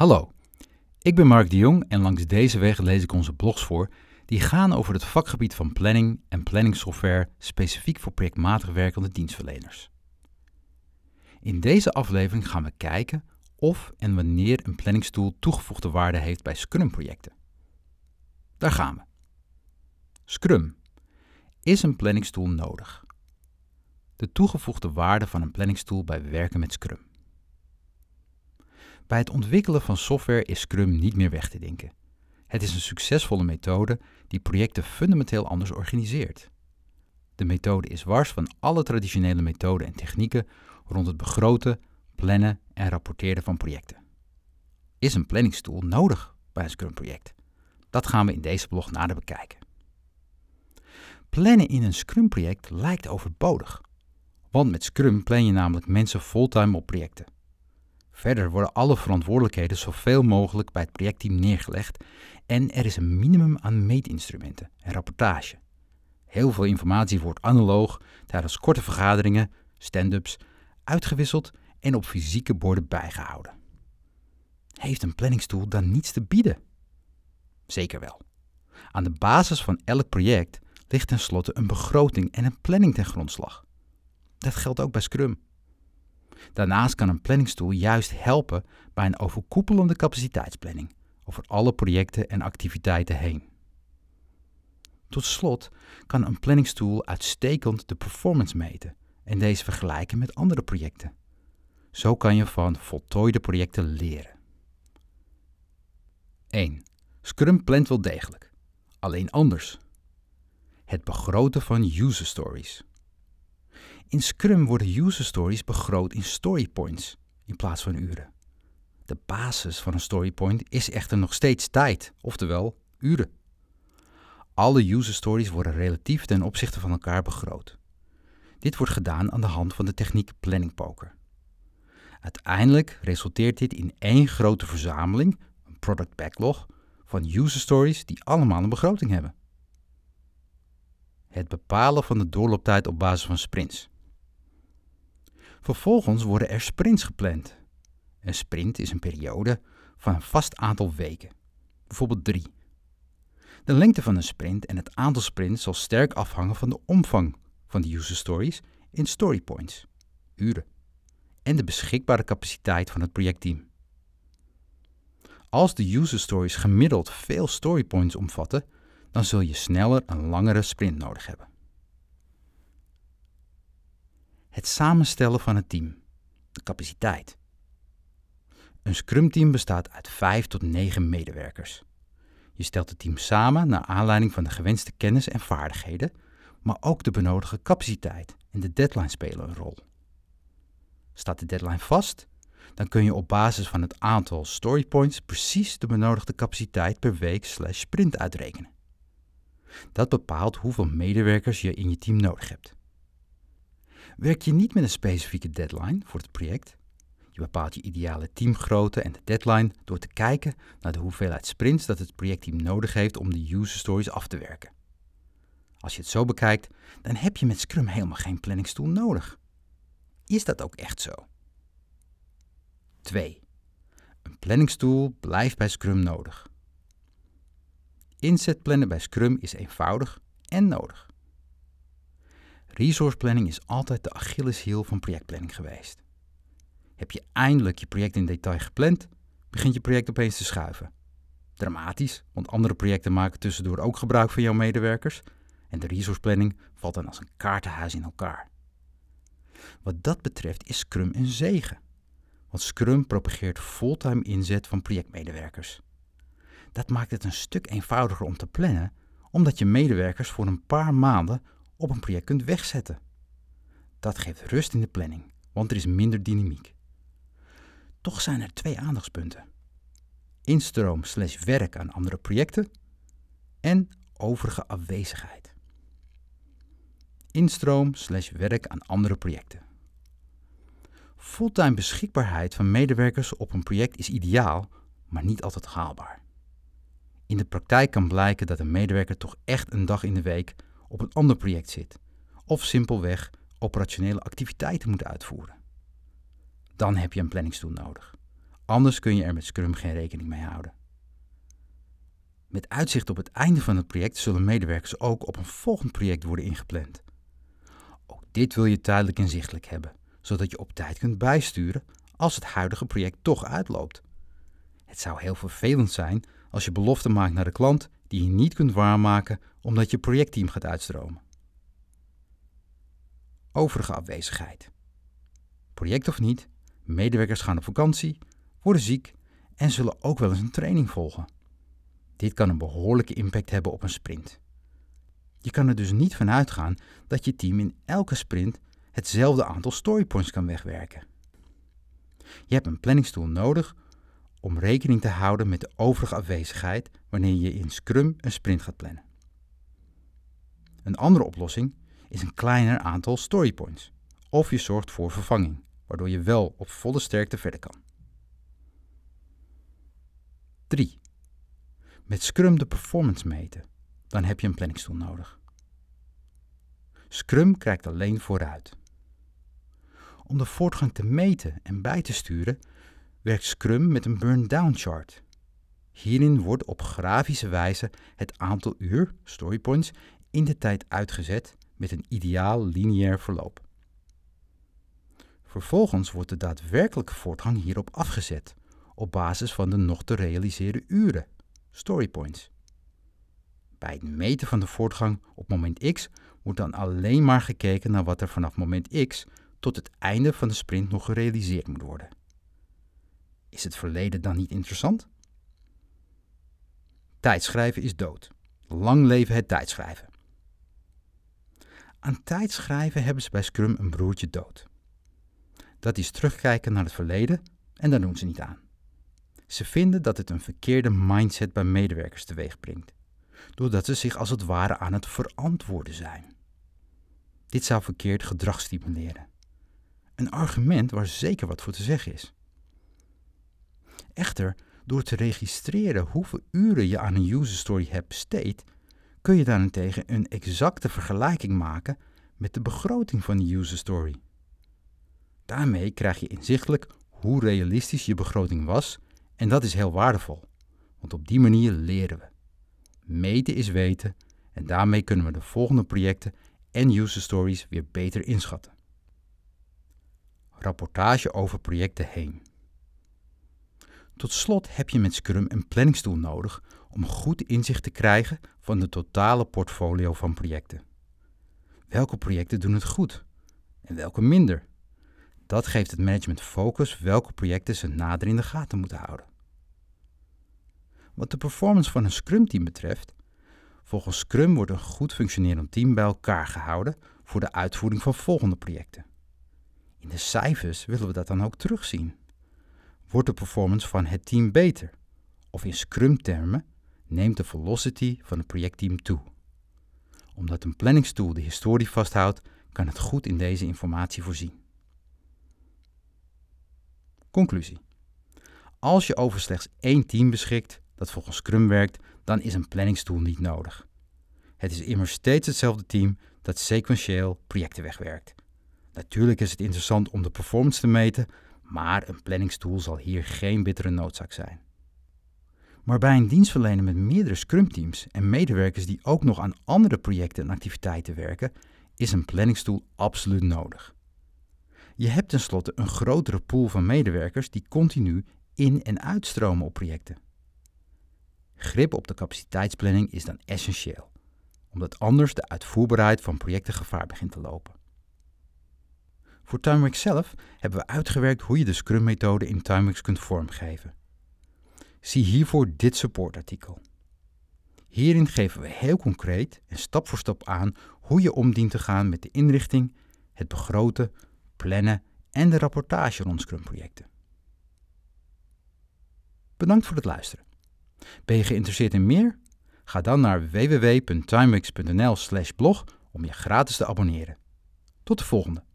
Hallo, ik ben Mark de Jong en langs deze weg lees ik onze blogs voor die gaan over het vakgebied van planning en planningsoftware specifiek voor projectmatig werkende dienstverleners. In deze aflevering gaan we kijken of en wanneer een planningstool toegevoegde waarde heeft bij Scrum-projecten. Daar gaan we. Scrum. Is een planningstool nodig? De toegevoegde waarde van een planningstool bij werken met Scrum. Bij het ontwikkelen van software is Scrum niet meer weg te denken. Het is een succesvolle methode die projecten fundamenteel anders organiseert. De methode is wars van alle traditionele methoden en technieken rond het begroten, plannen en rapporteren van projecten. Is een planningstool nodig bij een Scrum-project? Dat gaan we in deze blog nader bekijken. Plannen in een Scrum-project lijkt overbodig, want met Scrum plan je namelijk mensen fulltime op projecten. Verder worden alle verantwoordelijkheden zoveel mogelijk bij het projectteam neergelegd en er is een minimum aan meetinstrumenten en rapportage. Heel veel informatie wordt analoog tijdens korte vergaderingen, stand-ups, uitgewisseld en op fysieke borden bijgehouden. Heeft een planningstoel dan niets te bieden? Zeker wel. Aan de basis van elk project ligt tenslotte een begroting en een planning ten grondslag. Dat geldt ook bij Scrum. Daarnaast kan een planningstoel juist helpen bij een overkoepelende capaciteitsplanning over alle projecten en activiteiten heen. Tot slot kan een planningstoel uitstekend de performance meten en deze vergelijken met andere projecten. Zo kan je van voltooide projecten leren. 1. Scrum plant wel degelijk, alleen anders. Het begroten van user stories. In Scrum worden user stories begroot in story points in plaats van uren. De basis van een storypoint is echter nog steeds tijd, oftewel uren. Alle user stories worden relatief ten opzichte van elkaar begroot. Dit wordt gedaan aan de hand van de techniek planning poker. Uiteindelijk resulteert dit in één grote verzameling, een product backlog, van user stories die allemaal een begroting hebben. Het bepalen van de doorlooptijd op basis van sprints. Vervolgens worden er sprints gepland. Een sprint is een periode van een vast aantal weken, bijvoorbeeld drie. De lengte van een sprint en het aantal sprints zal sterk afhangen van de omvang van de user stories in story points, uren, en de beschikbare capaciteit van het projectteam. Als de user stories gemiddeld veel story points omvatten, dan zul je sneller een langere sprint nodig hebben. Het samenstellen van het team, de capaciteit. Een Scrum-team bestaat uit 5 tot 9 medewerkers. Je stelt het team samen naar aanleiding van de gewenste kennis en vaardigheden, maar ook de benodigde capaciteit en de deadline spelen een rol. Staat de deadline vast, dan kun je op basis van het aantal storypoints precies de benodigde capaciteit per week slash sprint uitrekenen. Dat bepaalt hoeveel medewerkers je in je team nodig hebt. Werk je niet met een specifieke deadline voor het project? Je bepaalt je ideale teamgrootte en de deadline door te kijken naar de hoeveelheid sprints dat het projectteam nodig heeft om de user stories af te werken. Als je het zo bekijkt, dan heb je met Scrum helemaal geen planningstoel nodig. Is dat ook echt zo? 2. Een planningstoel blijft bij Scrum nodig. Inzetplannen bij Scrum is eenvoudig en nodig. Resource planning is altijd de Achilleshiel van projectplanning geweest. Heb je eindelijk je project in detail gepland, begint je project opeens te schuiven. Dramatisch, want andere projecten maken tussendoor ook gebruik van jouw medewerkers en de resource planning valt dan als een kaartenhuis in elkaar. Wat dat betreft is Scrum een zegen, want Scrum propageert fulltime inzet van projectmedewerkers. Dat maakt het een stuk eenvoudiger om te plannen, omdat je medewerkers voor een paar maanden op een project kunt wegzetten. Dat geeft rust in de planning, want er is minder dynamiek. Toch zijn er twee aandachtspunten. Instroom slash werk aan andere projecten en overige afwezigheid. Instroom slash werk aan andere projecten. Fulltime beschikbaarheid van medewerkers op een project is ideaal, maar niet altijd haalbaar. In de praktijk kan blijken dat een medewerker toch echt een dag in de week op een ander project zit, of simpelweg operationele activiteiten moet uitvoeren. Dan heb je een planningstoel nodig. Anders kun je er met Scrum geen rekening mee houden. Met uitzicht op het einde van het project zullen medewerkers ook op een volgend project worden ingepland. Ook dit wil je tijdelijk inzichtelijk hebben, zodat je op tijd kunt bijsturen als het huidige project toch uitloopt. Het zou heel vervelend zijn als je beloften maakt naar de klant die je niet kunt waarmaken omdat je projectteam gaat uitstromen. Overige afwezigheid. Project of niet, medewerkers gaan op vakantie, worden ziek en zullen ook wel eens een training volgen. Dit kan een behoorlijke impact hebben op een sprint. Je kan er dus niet van uitgaan dat je team in elke sprint hetzelfde aantal storypoints kan wegwerken. Je hebt een planningstoel nodig om rekening te houden met de overige afwezigheid wanneer je in Scrum een sprint gaat plannen. Een andere oplossing is een kleiner aantal storypoints. Of je zorgt voor vervanging, waardoor je wel op volle sterkte verder kan. 3. Met Scrum de performance meten. Dan heb je een planningstoel nodig. Scrum kijkt alleen vooruit. Om de voortgang te meten en bij te sturen, werkt Scrum met een burn-down chart. Hierin wordt op grafische wijze het aantal uur, storypoints, in de tijd uitgezet met een ideaal lineair verloop. Vervolgens wordt de daadwerkelijke voortgang hierop afgezet, op basis van de nog te realiseren uren, storypoints. Bij het meten van de voortgang op moment X wordt dan alleen maar gekeken naar wat er vanaf moment X tot het einde van de sprint nog gerealiseerd moet worden. Is het verleden dan niet interessant? Tijdschrijven is dood. Lang leven het tijdschrijven. Aan tijdschrijven hebben ze bij Scrum een broertje dood. Dat is terugkijken naar het verleden en daar doen ze niet aan. Ze vinden dat het een verkeerde mindset bij medewerkers teweeg brengt, doordat ze zich als het ware aan het verantwoorden zijn. Dit zou verkeerd gedrag stimuleren. Een argument waar zeker wat voor te zeggen is. Echter, door te registreren hoeveel uren je aan een user story hebt besteed, kun je daarentegen een exacte vergelijking maken met de begroting van die user story. Daarmee krijg je inzichtelijk hoe realistisch je begroting was en dat is heel waardevol, want op die manier leren we. Meten is weten en daarmee kunnen we de volgende projecten en user stories weer beter inschatten. Rapportage over projecten heen. Tot slot heb je met Scrum een planningstoel nodig om goed inzicht te krijgen van de totale portfolio van projecten. Welke projecten doen het goed en welke minder? Dat geeft het management focus welke projecten ze nader in de gaten moeten houden. Wat de performance van een Scrum-team betreft, volgens Scrum wordt een goed functionerend team bij elkaar gehouden voor de uitvoering van volgende projecten. In de cijfers willen we dat dan ook terugzien. Wordt de performance van het team beter? Of in Scrum-termen neemt de velocity van het projectteam toe. Omdat een planningstool de historie vasthoudt, kan het goed in deze informatie voorzien. Conclusie. Als je over slechts één team beschikt dat volgens Scrum werkt, dan is een planningstool niet nodig. Het is immers steeds hetzelfde team dat sequentieel projecten wegwerkt. Natuurlijk is het interessant om de performance te meten, maar een planningstool zal hier geen bittere noodzaak zijn. Maar bij een dienstverlener met meerdere Scrum-teams en medewerkers die ook nog aan andere projecten en activiteiten werken, is een planningstoel absoluut nodig. Je hebt tenslotte een grotere pool van medewerkers die continu in- en uitstromen op projecten. Grip op de capaciteitsplanning is dan essentieel, omdat anders de uitvoerbaarheid van projecten gevaar begint te lopen. Voor TimeWorks zelf hebben we uitgewerkt hoe je de Scrum-methode in TimeWorks kunt vormgeven. Zie hiervoor dit supportartikel. Hierin geven we heel concreet en stap voor stap aan hoe je om dient te gaan met de inrichting, het begroten, plannen en de rapportage rond Scrum-projecten. Bedankt voor het luisteren. Ben je geïnteresseerd in meer? Ga dan naar www.timewix.nl/blog om je gratis te abonneren. Tot de volgende.